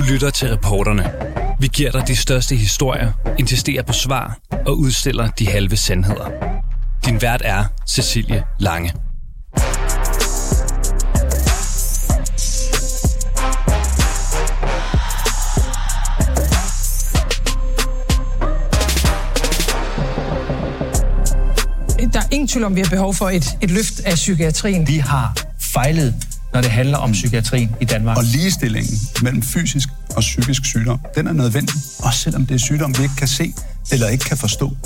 Du lytter til reporterne. Vi giver dig de største historier, insisterer på svar og udstiller de halve sandheder. Din vært er Cecilie Lange. Der er ingen tvivl om, vi har behov for et, et løft af psykiatrien. Vi har fejlet, når det handler om psykiatrien i Danmark. Og ligestillingen mellem fysisk og psykisk sygdom, den er nødvendig, også selvom det er sygdom, vi ikke kan se eller ikke kan forstå.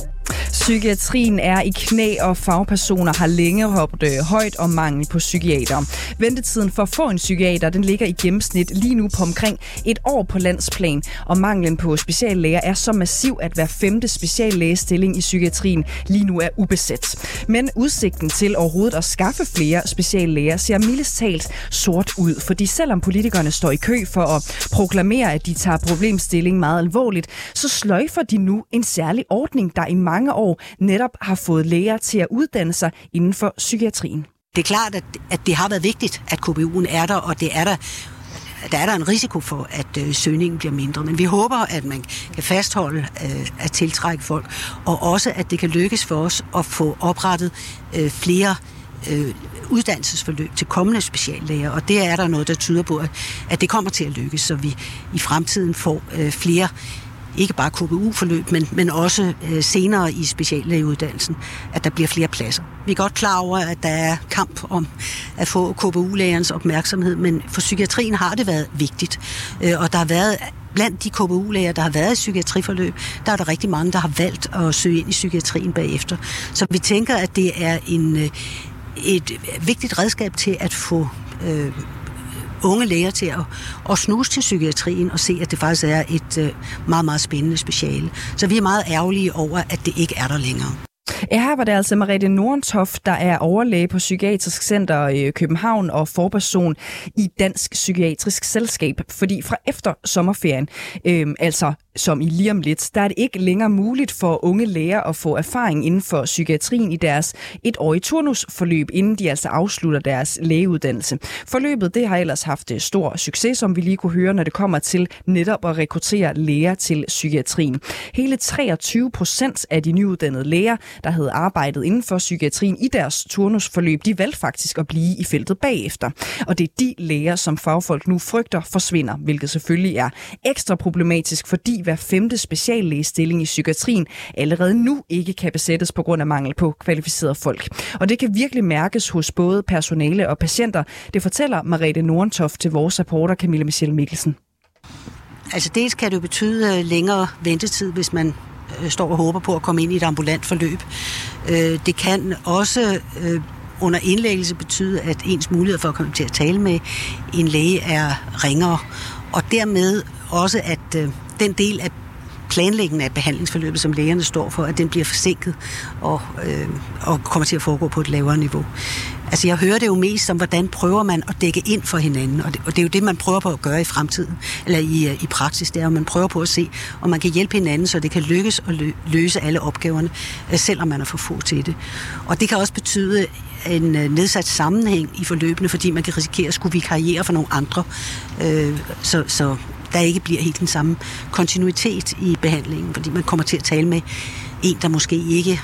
Psykiatrien er i knæ, og fagpersoner har længe hoppet øh, højt om mangel på psykiater. Ventetiden for at få en psykiater den ligger i gennemsnit lige nu på omkring et år på landsplan, og manglen på speciallæger er så massiv, at hver femte speciallægestilling i psykiatrien lige nu er ubesat. Men udsigten til overhovedet at skaffe flere speciallæger ser mildest talt sort ud, fordi selvom politikerne står i kø for at proklamere, at de tager problemstillingen meget alvorligt, så sløjfer de nu en særlig ordning, der i mange år netop har fået læger til at uddanne sig inden for psykiatrien. Det er klart, at, at det har været vigtigt, at KBU'en er der, og det er der der er der en risiko for, at øh, søgningen bliver mindre. Men vi håber, at man kan fastholde øh, at tiltrække folk, og også at det kan lykkes for os at få oprettet øh, flere øh, uddannelsesforløb til kommende speciallæger, og det er der noget, der tyder på, at, at det kommer til at lykkes, så vi i fremtiden får øh, flere ikke bare KBU-forløb, men, men også øh, senere i speciallægeuddannelsen, at der bliver flere pladser. Vi er godt klar over, at der er kamp om at få KBU-lægerens opmærksomhed, men for psykiatrien har det været vigtigt, øh, og der har været blandt de KBU-læger, der har været i psykiatriforløb, der er der rigtig mange, der har valgt at søge ind i psykiatrien bagefter. Så vi tænker, at det er en, øh, et vigtigt redskab til at få øh, unge læger til at, at snuse til psykiatrien og se, at det faktisk er et øh, meget, meget spændende speciale. Så vi er meget ærgerlige over, at det ikke er der længere. Ja, her var det altså Mariette Nordentoft, der er overlæge på Psykiatrisk Center i København og forperson i Dansk Psykiatrisk Selskab. Fordi fra efter sommerferien, øh, altså som i lige om lidt, der er det ikke længere muligt for unge læger at få erfaring inden for psykiatrien i deres etårige turnusforløb, inden de altså afslutter deres lægeuddannelse. Forløbet det har ellers haft øh, stor succes, som vi lige kunne høre, når det kommer til netop at rekruttere læger til psykiatrien. Hele 23 procent af de nyuddannede læger, der havde arbejdet inden for psykiatrien i deres turnusforløb, de valgte faktisk at blive i feltet bagefter. Og det er de læger, som fagfolk nu frygter forsvinder, hvilket selvfølgelig er ekstra problematisk, fordi hver femte speciallægestilling i psykiatrien allerede nu ikke kan besættes på grund af mangel på kvalificerede folk. Og det kan virkelig mærkes hos både personale og patienter. Det fortæller Marete Nordentoft til vores reporter Camilla Michelle Mikkelsen. Altså dels kan det betyde øh, længere ventetid, hvis man Øh, står og håber på at komme ind i et ambulant forløb. Øh, det kan også øh, under indlæggelse betyde, at ens mulighed for at komme til at tale med en læge er ringere, og dermed også, at øh, den del af planlægningen af behandlingsforløbet, som lægerne står for, at den bliver forsinket og, øh, og kommer til at foregå på et lavere niveau. Altså jeg hører det jo mest som, hvordan prøver man at dække ind for hinanden, og det, og det er jo det, man prøver på at gøre i fremtiden, eller i, øh, i praksis, det er, at man prøver på at se, om man kan hjælpe hinanden, så det kan lykkes at løse alle opgaverne, øh, selvom man er for få til det. Og det kan også betyde en øh, nedsat sammenhæng i forløbene, fordi man kan risikere at skulle vikariere for nogle andre, så, så der ikke bliver helt den samme kontinuitet i behandlingen, fordi man kommer til at tale med en, der måske ikke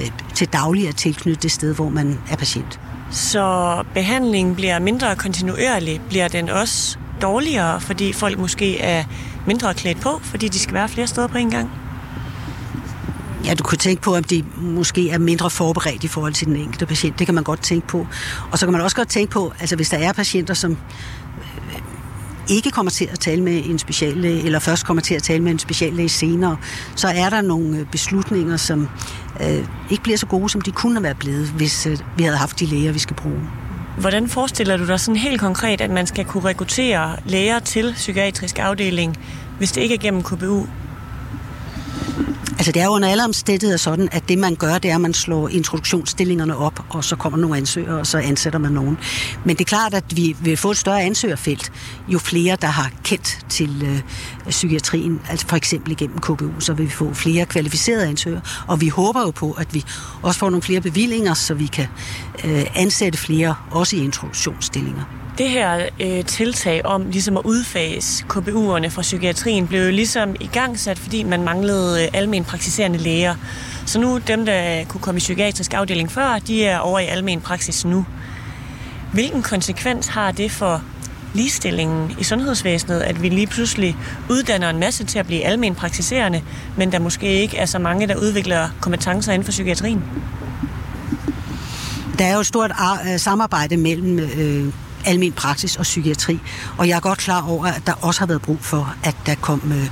øh, til daglig er tilknyttet det sted, hvor man er patient. Så behandlingen bliver mindre kontinuerlig. Bliver den også dårligere, fordi folk måske er mindre klædt på, fordi de skal være flere steder på en gang? Ja, du kunne tænke på, om de måske er mindre forberedt i forhold til den enkelte patient. Det kan man godt tænke på. Og så kan man også godt tænke på, altså hvis der er patienter, som ikke kommer til at tale med en speciallæge, eller først kommer til at tale med en speciallæge senere, så er der nogle øh, beslutninger, som øh, ikke bliver så gode, som de kunne være blevet, hvis øh, vi havde haft de læger, vi skal bruge. Hvordan forestiller du dig sådan helt konkret, at man skal kunne rekruttere læger til psykiatrisk afdeling, hvis det ikke er gennem KBU? Altså det er jo under alle omstændigheder sådan, at det man gør, det er, at man slår introduktionsstillingerne op, og så kommer nogle ansøgere, og så ansætter man nogen. Men det er klart, at vi vil få et større ansøgerfelt, jo flere, der har kendt til øh, psykiatrien, altså for eksempel igennem KBU, så vil vi få flere kvalificerede ansøgere, og vi håber jo på, at vi også får nogle flere bevillinger, så vi kan øh, ansætte flere, også i introduktionsstillinger. Det her øh, tiltag om ligesom at udfase KBU'erne fra psykiatrien blev jo ligesom i gang sat, fordi man manglede øh, almen praktiserende læger. Så nu dem, der kunne komme i psykiatrisk afdeling før, de er over i almen praksis nu. Hvilken konsekvens har det for ligestillingen i sundhedsvæsenet, at vi lige pludselig uddanner en masse til at blive almen praktiserende, men der måske ikke er så mange, der udvikler kompetencer inden for psykiatrien? Der er jo et stort øh, samarbejde mellem øh, almen praksis og psykiatri. Og jeg er godt klar over, at der også har været brug for, at der kom øh,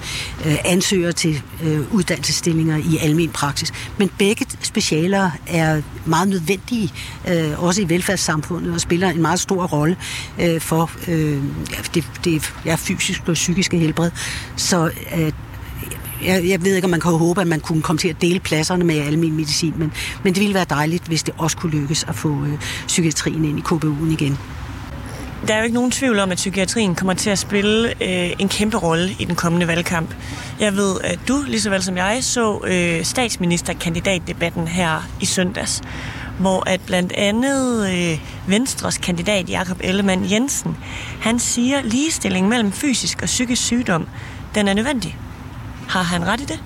øh, ansøgere til øh, uddannelsesstillinger i almen praksis. Men begge specialer er meget nødvendige, øh, også i velfærdssamfundet, og spiller en meget stor rolle øh, for øh, det, det ja, fysiske og psykiske helbred. Så øh, jeg, jeg ved ikke, om man kan håbe, at man kunne komme til at dele pladserne med almen medicin, men, men det ville være dejligt, hvis det også kunne lykkes at få øh, psykiatrien ind i KBU'en igen. Der er jo ikke nogen tvivl om, at psykiatrien kommer til at spille øh, en kæmpe rolle i den kommende valgkamp. Jeg ved, at du, lige så vel som jeg, så øh, statsministerkandidatdebatten her i søndags, hvor at blandt andet øh, Venstres kandidat Jakob Ellemann Jensen, han siger, at ligestilling mellem fysisk og psykisk sygdom, den er nødvendig. Har han ret i det?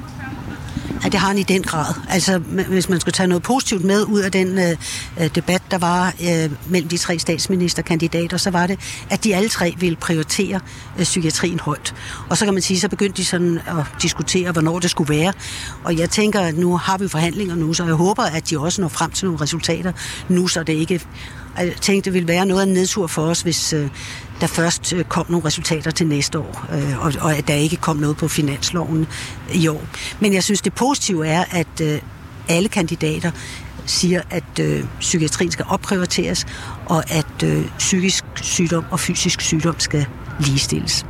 Ja, det har han i den grad. Altså, hvis man skulle tage noget positivt med ud af den øh, øh, debat, der var øh, mellem de tre statsministerkandidater, så var det, at de alle tre ville prioritere øh, psykiatrien højt. Og så kan man sige, så begyndte de sådan at diskutere, hvornår det skulle være. Og jeg tænker, at nu har vi forhandlinger nu, så jeg håber, at de også når frem til nogle resultater nu, så det ikke øh, jeg tænkte, det ville være noget af en nedtur for os, hvis øh, der først øh, kom nogle resultater til næste år, øh, og, og at der ikke kom noget på finansloven i år. Men jeg synes, det positive er, at øh, alle kandidater siger, at øh, psykiatrien skal opprioriteres, og at øh, psykisk sygdom og fysisk sygdom skal ligestilles.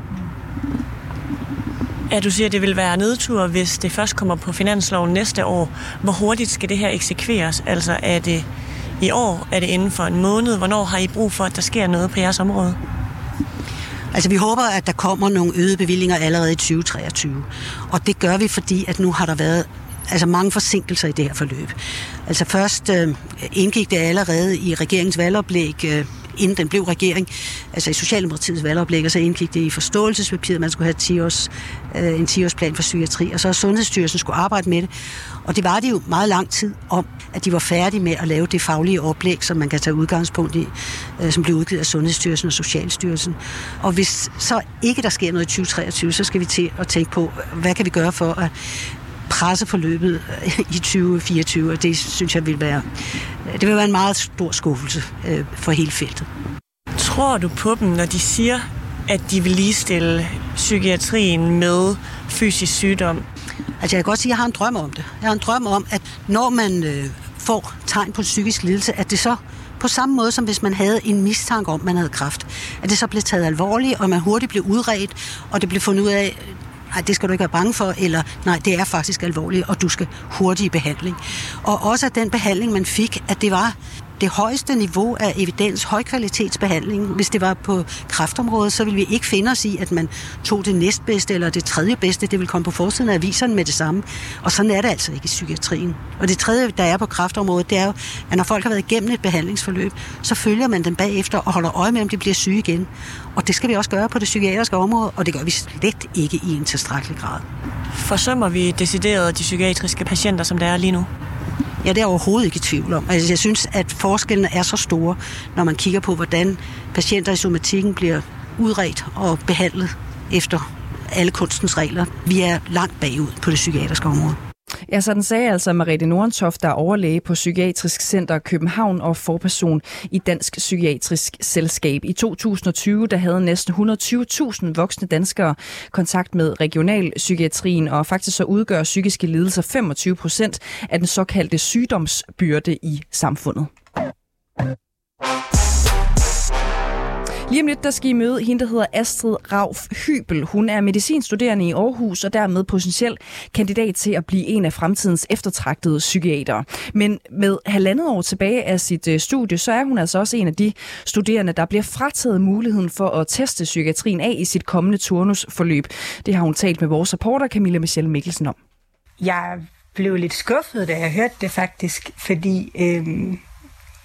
Ja, du siger, at det vil være nedtur, hvis det først kommer på finansloven næste år. Hvor hurtigt skal det her eksekveres? Altså er det i år? Er det inden for en måned? Hvornår har I brug for, at der sker noget på jeres område? Altså vi håber, at der kommer nogle øgede bevillinger allerede i 2023. Og det gør vi, fordi at nu har der været altså mange forsinkelser i det her forløb. Altså først øh, indgik det allerede i regeringens valgoplæg øh, inden den blev regering, altså i Socialdemokratiets valgoplæg, og så indgik det i forståelsespapiret, man skulle have 10 års, øh, en 10-årsplan for psykiatri, og så Sundhedsstyrelsen skulle arbejde med det. Og det var det jo meget lang tid om, at de var færdige med at lave det faglige oplæg, som man kan tage udgangspunkt i, øh, som blev udgivet af Sundhedsstyrelsen og Socialstyrelsen. Og hvis så ikke der sker noget i 2023, så skal vi til at tænke på, hvad kan vi gøre for at presse forløbet i 2024, og det synes jeg vil være, det vil være en meget stor skuffelse øh, for hele feltet. Tror du på dem, når de siger, at de vil ligestille psykiatrien med fysisk sygdom? Altså jeg kan godt sige, at jeg har en drøm om det. Jeg har en drøm om, at når man øh, får tegn på psykisk lidelse, at det så på samme måde som hvis man havde en mistanke om, man havde kræft, at det så blev taget alvorligt, og man hurtigt blev udredt, og det blev fundet ud af, nej, det skal du ikke være bange for, eller nej, det er faktisk alvorligt, og du skal hurtig i behandling. Og også at den behandling, man fik, at det var det højeste niveau af evidens, højkvalitetsbehandling. Hvis det var på kræftområdet, så ville vi ikke finde os i, at man tog det næstbedste eller det tredje bedste. Det vil komme på forsiden af aviserne med det samme. Og sådan er det altså ikke i psykiatrien. Og det tredje, der er på kræftområdet, det er jo, at når folk har været igennem et behandlingsforløb, så følger man dem bagefter og holder øje med, om de bliver syge igen. Og det skal vi også gøre på det psykiatriske område, og det gør vi slet ikke i en tilstrækkelig grad. Forsømmer vi decideret de psykiatriske patienter, som der er lige nu? Ja, det er jeg overhovedet ikke i tvivl om. Altså, jeg synes, at forskellene er så store, når man kigger på, hvordan patienter i somatikken bliver udredt og behandlet efter alle kunstens regler. Vi er langt bagud på det psykiatriske område. Ja, sådan sagde altså Mariette Nordentoft, der er overlæge på Psykiatrisk Center København og forperson i Dansk Psykiatrisk Selskab. I 2020 der havde næsten 120.000 voksne danskere kontakt med regionalpsykiatrien, og faktisk så udgør psykiske lidelser 25 procent af den såkaldte sygdomsbyrde i samfundet. Lige om lidt, der skal I møde hende, der hedder Astrid Rauf Hybel. Hun er medicinstuderende i Aarhus og dermed potentiel kandidat til at blive en af fremtidens eftertragtede psykiatere. Men med halvandet år tilbage af sit øh, studie, så er hun altså også en af de studerende, der bliver frataget muligheden for at teste psykiatrien af i sit kommende turnusforløb. Det har hun talt med vores reporter Camilla Michelle Mikkelsen om. Jeg blev lidt skuffet, da jeg hørte det faktisk, fordi øhm,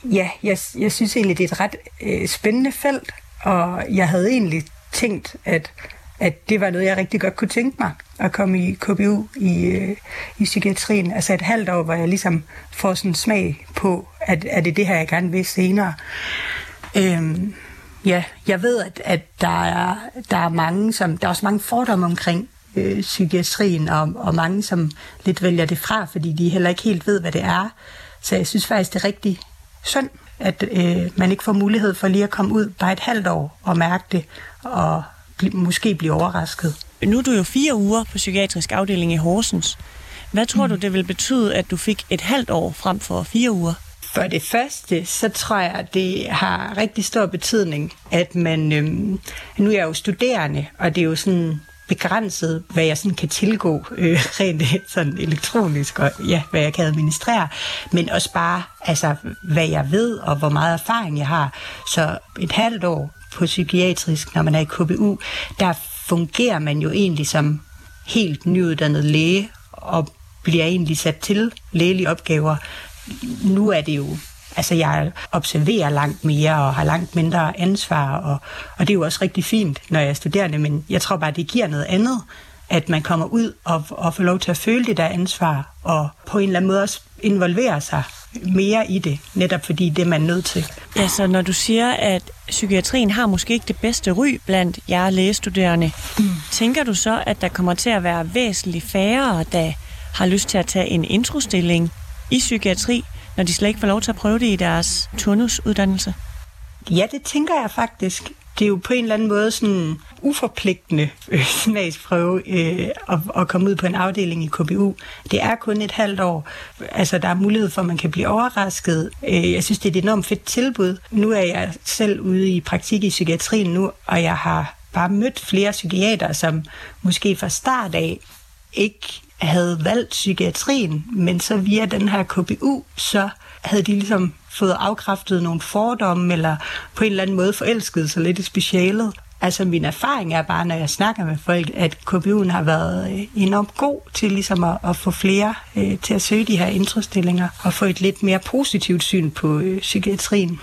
ja, jeg, jeg synes egentlig, det er et ret øh, spændende felt og jeg havde egentlig tænkt, at, at det var noget, jeg rigtig godt kunne tænke mig, at komme i KBU i, øh, i psykiatrien. Altså et halvt år, hvor jeg ligesom får sådan en smag på, at, at det er det her, jeg gerne vil senere. Øhm, ja, jeg ved, at, at der, er, der er mange, som, der er også mange fordomme omkring øh, psykiatrien, og, og mange, som lidt vælger det fra, fordi de heller ikke helt ved, hvad det er. Så jeg synes faktisk, det er rigtig synd, at øh, man ikke får mulighed for lige at komme ud bare et halvt år og mærke det, og bl- måske blive overrasket. Nu er du jo fire uger på psykiatrisk afdeling i Horsens. Hvad tror mm. du, det vil betyde, at du fik et halvt år frem for fire uger? For det første, så tror jeg, det har rigtig stor betydning, at man... Øhm, nu er jeg jo studerende, og det er jo sådan begrænset, hvad jeg sådan kan tilgå øh, rent øh, sådan elektronisk, og ja, hvad jeg kan administrere, men også bare, altså, hvad jeg ved, og hvor meget erfaring jeg har. Så et halvt år på psykiatrisk, når man er i KBU, der fungerer man jo egentlig som helt nyuddannet læge, og bliver egentlig sat til lægelige opgaver. Nu er det jo Altså, jeg observerer langt mere og har langt mindre ansvar, og, og det er jo også rigtig fint, når jeg er studerende, men jeg tror bare, det giver noget andet, at man kommer ud og, og får lov til at føle det der ansvar, og på en eller anden måde også involvere sig mere i det, netop fordi det er man nødt til. Ja, så når du siger, at psykiatrien har måske ikke det bedste ry blandt jer lægestuderende, mm. tænker du så, at der kommer til at være væsentligt færre, der har lyst til at tage en introstilling i psykiatri, når de slet ikke får lov til at prøve det i deres turnusuddannelse? Ja, det tænker jeg faktisk. Det er jo på en eller anden måde sådan uforpligtende øh, smagsprøve øh, at, at komme ud på en afdeling i KBU. Det er kun et halvt år. Altså, der er mulighed for, at man kan blive overrasket. Øh, jeg synes, det er et enormt fedt tilbud. Nu er jeg selv ude i praktik i psykiatrien nu, og jeg har bare mødt flere psykiater, som måske fra start af ikke havde valgt psykiatrien, men så via den her KBU, så havde de ligesom fået afkræftet nogle fordomme, eller på en eller anden måde forelsket sig lidt i specialet. Altså min erfaring er bare, når jeg snakker med folk, at KBU'en har været øh, enormt god til ligesom at, at få flere øh, til at søge de her introstillinger, og få et lidt mere positivt syn på øh, psykiatrien.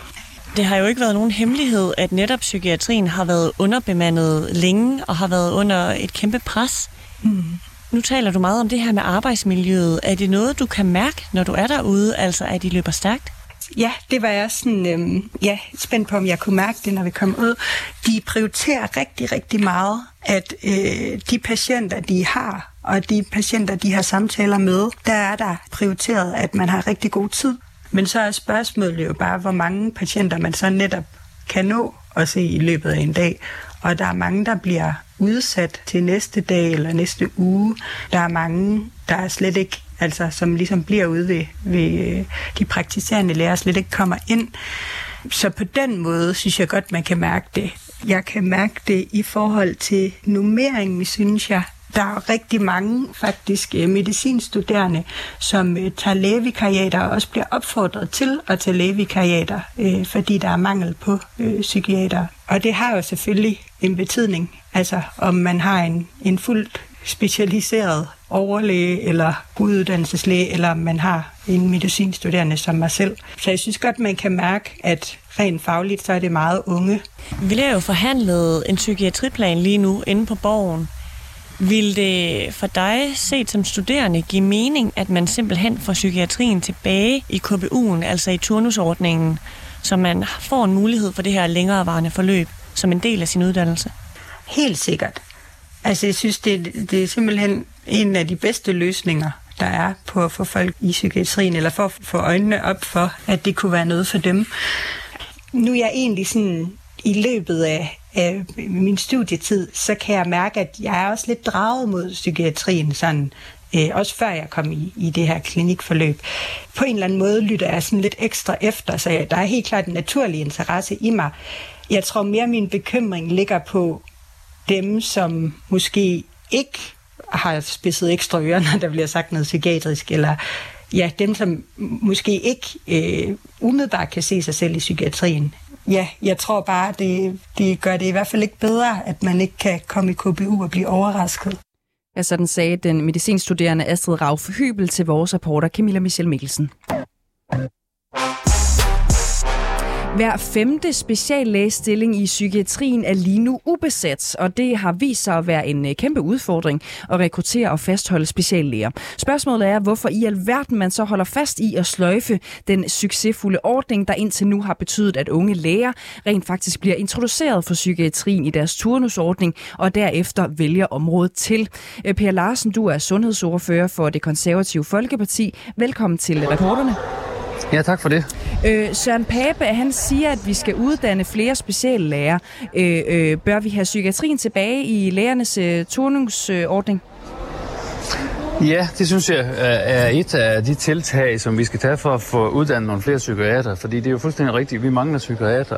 Det har jo ikke været nogen hemmelighed, at netop psykiatrien har været underbemandet længe og har været under et kæmpe pres. Mm. Nu taler du meget om det her med arbejdsmiljøet. Er det noget, du kan mærke, når du er derude, altså at de løber stærkt? Ja, det var jeg sådan, øhm, ja, spændt på, om jeg kunne mærke det, når vi kom ud. De prioriterer rigtig, rigtig meget, at øh, de patienter, de har, og de patienter, de har samtaler med, der er der prioriteret, at man har rigtig god tid. Men så er spørgsmålet jo bare, hvor mange patienter man så netop kan nå at se i løbet af en dag. Og der er mange, der bliver udsat til næste dag eller næste uge. Der er mange, der er slet ikke, altså som ligesom bliver ude ved, ved øh, de praktiserende læger, slet ikke kommer ind. Så på den måde synes jeg godt, man kan mærke det. Jeg kan mærke det i forhold til nummeringen, synes jeg. Der er rigtig mange faktisk øh, medicinstuderende, som øh, tager lægevikariater og også bliver opfordret til at tage lægevikariater, fordi der er mangel på psykiater. Og det har jo selvfølgelig en betydning Altså om man har en, en fuldt specialiseret overlæge eller uddannelseslæge, eller om man har en medicinstuderende som mig selv. Så jeg synes godt, man kan mærke, at rent fagligt, så er det meget unge. Vi har jo forhandlet en psykiatriplan lige nu inde på borgen. Vil det for dig set som studerende give mening, at man simpelthen får psykiatrien tilbage i KBU'en, altså i turnusordningen, så man får en mulighed for det her længerevarende forløb som en del af sin uddannelse? Helt sikkert. Altså, jeg synes, det, det er simpelthen en af de bedste løsninger, der er på at få folk i psykiatrien, eller for at få øjnene op for, at det kunne være noget for dem. Nu er jeg egentlig sådan i løbet af, af min studietid, så kan jeg mærke, at jeg er også lidt draget mod psykiatrien, sådan, øh, også før jeg kom i, i det her klinikforløb. På en eller anden måde lytter jeg sådan lidt ekstra efter, så der er helt klart en naturlig interesse i mig. Jeg tror mere, min bekymring ligger på, dem, som måske ikke har spidset ekstra ører, når der bliver sagt noget psykiatrisk, eller ja, dem, som måske ikke øh, umiddelbart kan se sig selv i psykiatrien. Ja, jeg tror bare, det, det gør det i hvert fald ikke bedre, at man ikke kan komme i KBU og blive overrasket. Ja, sådan sagde den medicinstuderende Astrid Rauf Hybel til vores reporter Camilla Michel Mikkelsen. Hver femte speciallægestilling i psykiatrien er lige nu ubesat, og det har vist sig at være en øh, kæmpe udfordring at rekruttere og fastholde speciallæger. Spørgsmålet er, hvorfor i alverden man så holder fast i at sløjfe den succesfulde ordning, der indtil nu har betydet, at unge læger rent faktisk bliver introduceret for psykiatrien i deres turnusordning, og derefter vælger området til. Øh, per Larsen, du er sundhedsordfører for det konservative Folkeparti. Velkommen til reporterne. Ja, tak for det. Øh, Søren Pape, han siger, at vi skal uddanne flere speciallæger. Øh, øh, bør vi have psykiatrien tilbage i lægernes øh, turnungsordning? Ja, det synes jeg er et af de tiltag, som vi skal tage for at få uddannet nogle flere psykiater. Fordi det er jo fuldstændig rigtigt, vi mangler psykiater.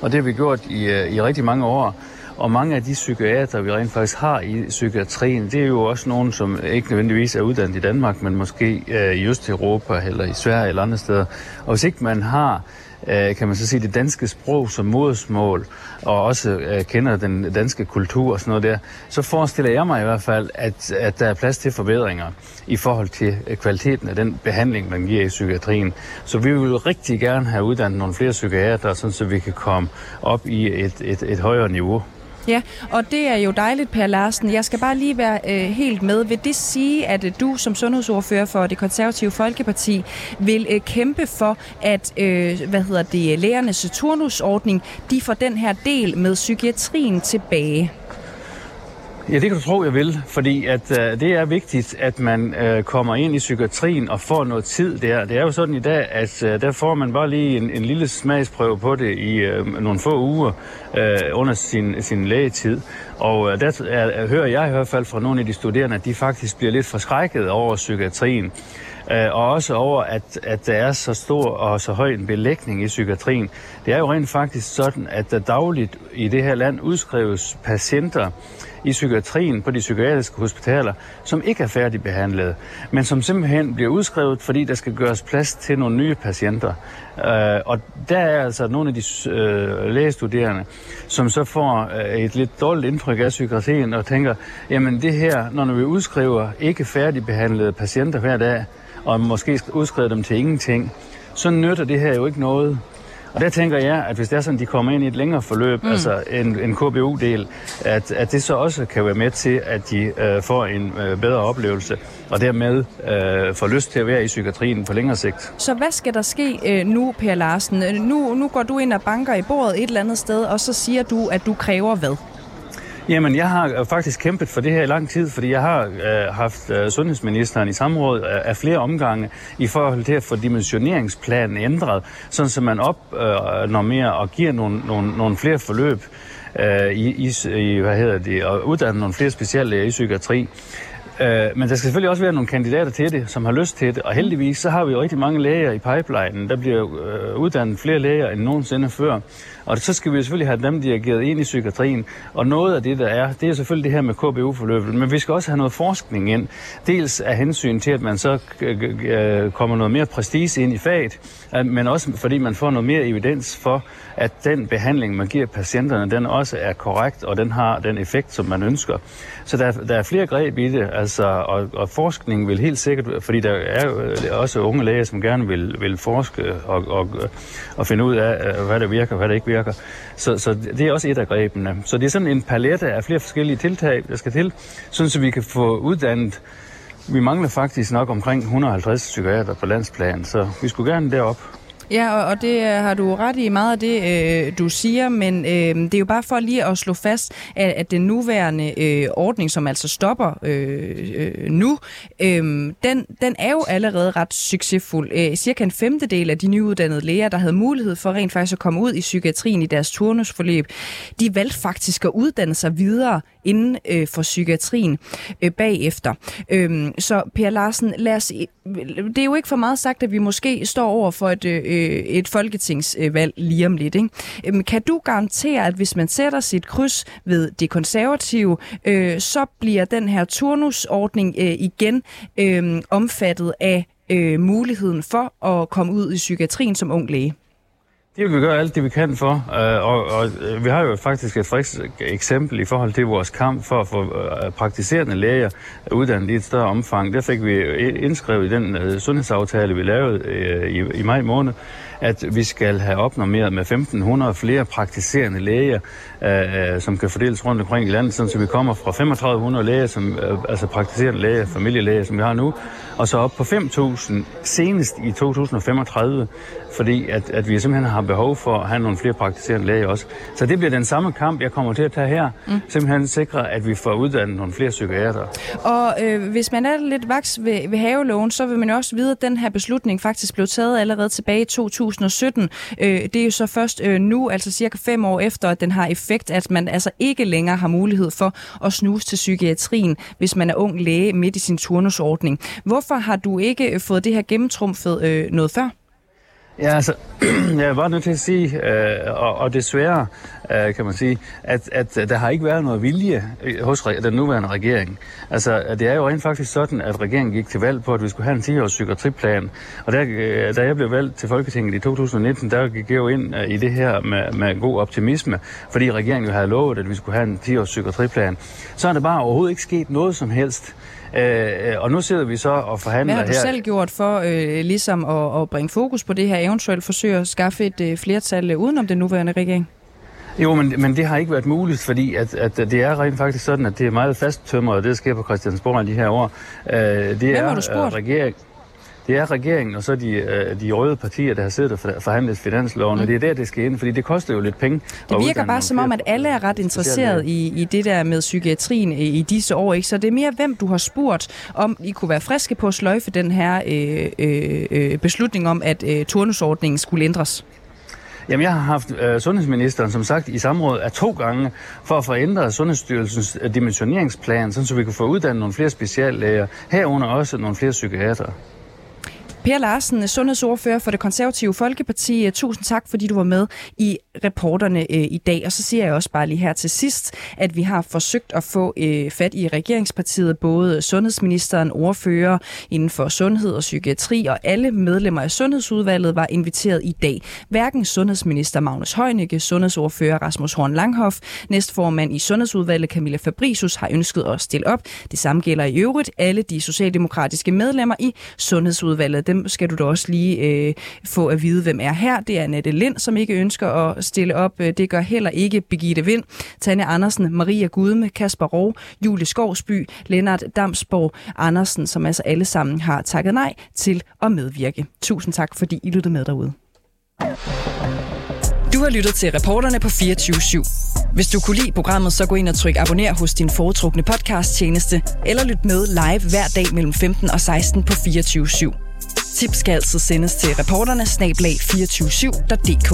Og det har vi gjort i, øh, i rigtig mange år. Og mange af de psykiater, vi rent faktisk har i psykiatrien, det er jo også nogen, som ikke nødvendigvis er uddannet i Danmark, men måske øh, i Østeuropa eller i Sverige eller andre steder. Og hvis ikke man har øh, kan man så sige, det danske sprog som modersmål, og også øh, kender den danske kultur og sådan noget der, så forestiller jeg mig i hvert fald, at, at der er plads til forbedringer i forhold til øh, kvaliteten af den behandling, man giver i psykiatrien. Så vi vil rigtig gerne have uddannet nogle flere psykiater, så vi kan komme op i et, et, et højere niveau. Ja, og det er jo dejligt, Per Larsen. Jeg skal bare lige være øh, helt med. Vil det sige, at øh, du som sundhedsordfører for det konservative Folkeparti vil øh, kæmpe for, at øh, hvad hedder det, øh, lægernes turnusordning, de får den her del med psykiatrien tilbage? Ja, det kan du tro, jeg vil, fordi at øh, det er vigtigt, at man øh, kommer ind i psykiatrien og får noget tid der. Det er jo sådan i dag, at øh, der får man bare lige en, en lille smagsprøve på det i øh, nogle få uger øh, under sin, sin lægetid. Og øh, der er, hører jeg i hvert fald fra nogle af de studerende, at de faktisk bliver lidt forskrækket over psykiatrien. Øh, og også over, at, at der er så stor og så høj en belægning i psykiatrien. Det er jo rent faktisk sådan, at der dagligt i det her land udskrives patienter, i psykiatrien på de psykiatriske hospitaler, som ikke er færdigbehandlet, men som simpelthen bliver udskrevet, fordi der skal gøres plads til nogle nye patienter. Øh, og der er altså nogle af de øh, lægestuderende, som så får øh, et lidt dårligt indtryk af psykiatrien og tænker, jamen det her, når vi udskriver ikke færdigbehandlede patienter hver dag, og måske udskriver dem til ingenting, så nytter det her jo ikke noget. Og der tænker jeg, at hvis det er sådan, de kommer ind i et længere forløb, mm. altså en, en KBU-del, at, at det så også kan være med til, at de øh, får en øh, bedre oplevelse, og dermed øh, får lyst til at være i psykiatrien på længere sigt. Så hvad skal der ske øh, nu, Per Larsen? Nu, nu går du ind og banker i bordet et eller andet sted, og så siger du, at du kræver hvad? Jamen, jeg har øh, faktisk kæmpet for det her i lang tid, fordi jeg har øh, haft øh, sundhedsministeren i samråd af, af flere omgange i forhold til at få dimensioneringsplanen ændret, sådan så man opnormerer øh, og giver nogle, nogle, nogle flere forløb øh, i, i, i, hvad hedder det, og uddanne nogle flere speciallæger i psykiatri. Øh, men der skal selvfølgelig også være nogle kandidater til det, som har lyst til det. Og heldigvis så har vi jo rigtig mange læger i pipelinen. Der bliver øh, uddannet flere læger end nogensinde før. Og så skal vi selvfølgelig have dem dirigeret ind i psykiatrien. Og noget af det, der er, det er selvfølgelig det her med KBU-forløbet. Men vi skal også have noget forskning ind. Dels af hensyn til, at man så øh, kommer noget mere prestige ind i faget, men også fordi man får noget mere evidens for, at den behandling, man giver patienterne, den også er korrekt, og den har den effekt, som man ønsker. Så der, der er flere greb i det, altså, Altså, og, og forskning vil helt sikkert, fordi der er jo øh, også unge læger, som gerne vil, vil forske og, og, og finde ud af, øh, hvad der virker og hvad der ikke virker. Så, så det er også et af grebene. Så det er sådan en palette af flere forskellige tiltag, der skal til, sådan så vi kan få uddannet vi mangler faktisk nok omkring 150 psykiater på landsplan, så vi skulle gerne derop. Ja, og, og det øh, har du ret i meget af det, øh, du siger, men øh, det er jo bare for lige at slå fast, at, at den nuværende øh, ordning, som altså stopper øh, øh, nu, øh, den, den er jo allerede ret succesfuld. Øh, cirka en femtedel af de nyuddannede læger, der havde mulighed for rent faktisk at komme ud i psykiatrien i deres turnusforløb, de valgte faktisk at uddanne sig videre inden øh, for psykiatrien øh, bagefter. Øh, så Per Larsen, lad os, det er jo ikke for meget sagt, at vi måske står over for et øh, øh, et folketingsvalg lige om lidt. Ikke? Øhm, kan du garantere, at hvis man sætter sit kryds ved det konservative, øh, så bliver den her turnusordning øh, igen øh, omfattet af øh, muligheden for at komme ud i psykiatrien som ung læge? Det vil vi gøre alt det, vi kan for, øh, og, og øh, vi har jo faktisk et frisk eksempel i forhold til vores kamp for at få øh, praktiserende læger uddannet i et større omfang. Der fik vi indskrevet i den sundhedsaftale, vi lavede i, i maj måned, at vi skal have opnormeret med 1.500 flere praktiserende læger, øh, som kan fordeles rundt omkring i landet, så vi kommer fra 3.500 læger, som, øh, altså praktiserende læger, familielæger, som vi har nu, og så op på 5.000 senest i 2035, fordi at, at vi simpelthen har behov for at have nogle flere praktiserende læger også. Så det bliver den samme kamp, jeg kommer til at tage her, mm. simpelthen sikre, at vi får uddannet nogle flere psykiater. Og øh, hvis man er lidt vaks ved, ved haveloven, så vil man også vide, at den her beslutning faktisk blev taget allerede tilbage i 2017. Øh, det er jo så først øh, nu, altså cirka fem år efter, at den har effekt, at man altså ikke længere har mulighed for at snuse til psykiatrien, hvis man er ung læge midt i sin turnusordning. Hvorfor har du ikke fået det her gennemtrumfet øh, noget før? Ja, altså, jeg er bare nødt til at sige, øh, og, og desværre øh, kan man sige, at, at der har ikke været noget vilje øh, hos den nuværende regering. Altså, det er jo rent faktisk sådan, at regeringen gik til valg på, at vi skulle have en 10-års psykiatriplan. Og der, øh, da jeg blev valgt til Folketinget i 2019, der gik jeg jo ind øh, i det her med, med god optimisme, fordi regeringen jo havde lovet, at vi skulle have en 10-års psykiatriplan. Så er der bare overhovedet ikke sket noget som helst. Øh, og nu sidder vi så og forhandler her. Hvad har du her. selv gjort for øh, ligesom at, at bringe fokus på det her, eventuelt forsøge at skaffe et øh, flertal øh, udenom den nuværende regering? Jo, men, men det har ikke været muligt, fordi at, at det er rent faktisk sådan, at det er meget fasttømret, og det sker på Christiansborg i de her år. Øh, det Hvem er, har du spurgt? Regering, det er regeringen og så de, øh, de røde partier, der har siddet og forhandlet finansloven, mm. og det er der, det skal ind, fordi det koster jo lidt penge. Det virker bare som om, at alle er ret interesseret i, i det der med psykiatrien i, i disse år, ikke? så det er mere, hvem du har spurgt, om I kunne være friske på at sløjfe den her øh, øh, øh beslutning om, at øh, turnusordningen skulle ændres. Jamen, jeg har haft øh, sundhedsministeren, som sagt, i samråd af to gange, for at få ændret Sundhedsstyrelsens øh, dimensioneringsplan, så vi kan få uddannet nogle flere speciallæger, herunder også nogle flere psykiater. Per Larsen, øh, sundhedsordfører for det konservative Folkeparti. Øh, tusind tak, fordi du var med i reporterne øh, i dag. Og så siger jeg også bare lige her til sidst, at vi har forsøgt at få øh, fat i regeringspartiet, både sundhedsministeren, ordfører inden for sundhed og psykiatri, og alle medlemmer af sundhedsudvalget var inviteret i dag. Hverken sundhedsminister Magnus Heunicke, sundhedsordfører Rasmus Horn Langhoff, næstformand i sundhedsudvalget Camilla Fabricius har ønsket at stille op. Det samme gælder i øvrigt alle de socialdemokratiske medlemmer i sundhedsudvalget dem skal du da også lige øh, få at vide, hvem er her. Det er Annette Lind, som ikke ønsker at stille op. Øh, det gør heller ikke Birgitte Vind, Tanja Andersen, Maria Gudme, Kasper Rov, Julie Skovsby, Lennart Damsborg Andersen, som altså alle sammen har takket nej til at medvirke. Tusind tak, fordi I lyttede med derude. Du har lyttet til reporterne på 24 /7. Hvis du kunne lide programmet, så gå ind og tryk abonner hos din foretrukne podcast-tjeneste, eller lyt med live hver dag mellem 15 og 16 på 24 /7. Tips skal altid sendes til reporterne snablag247.dk.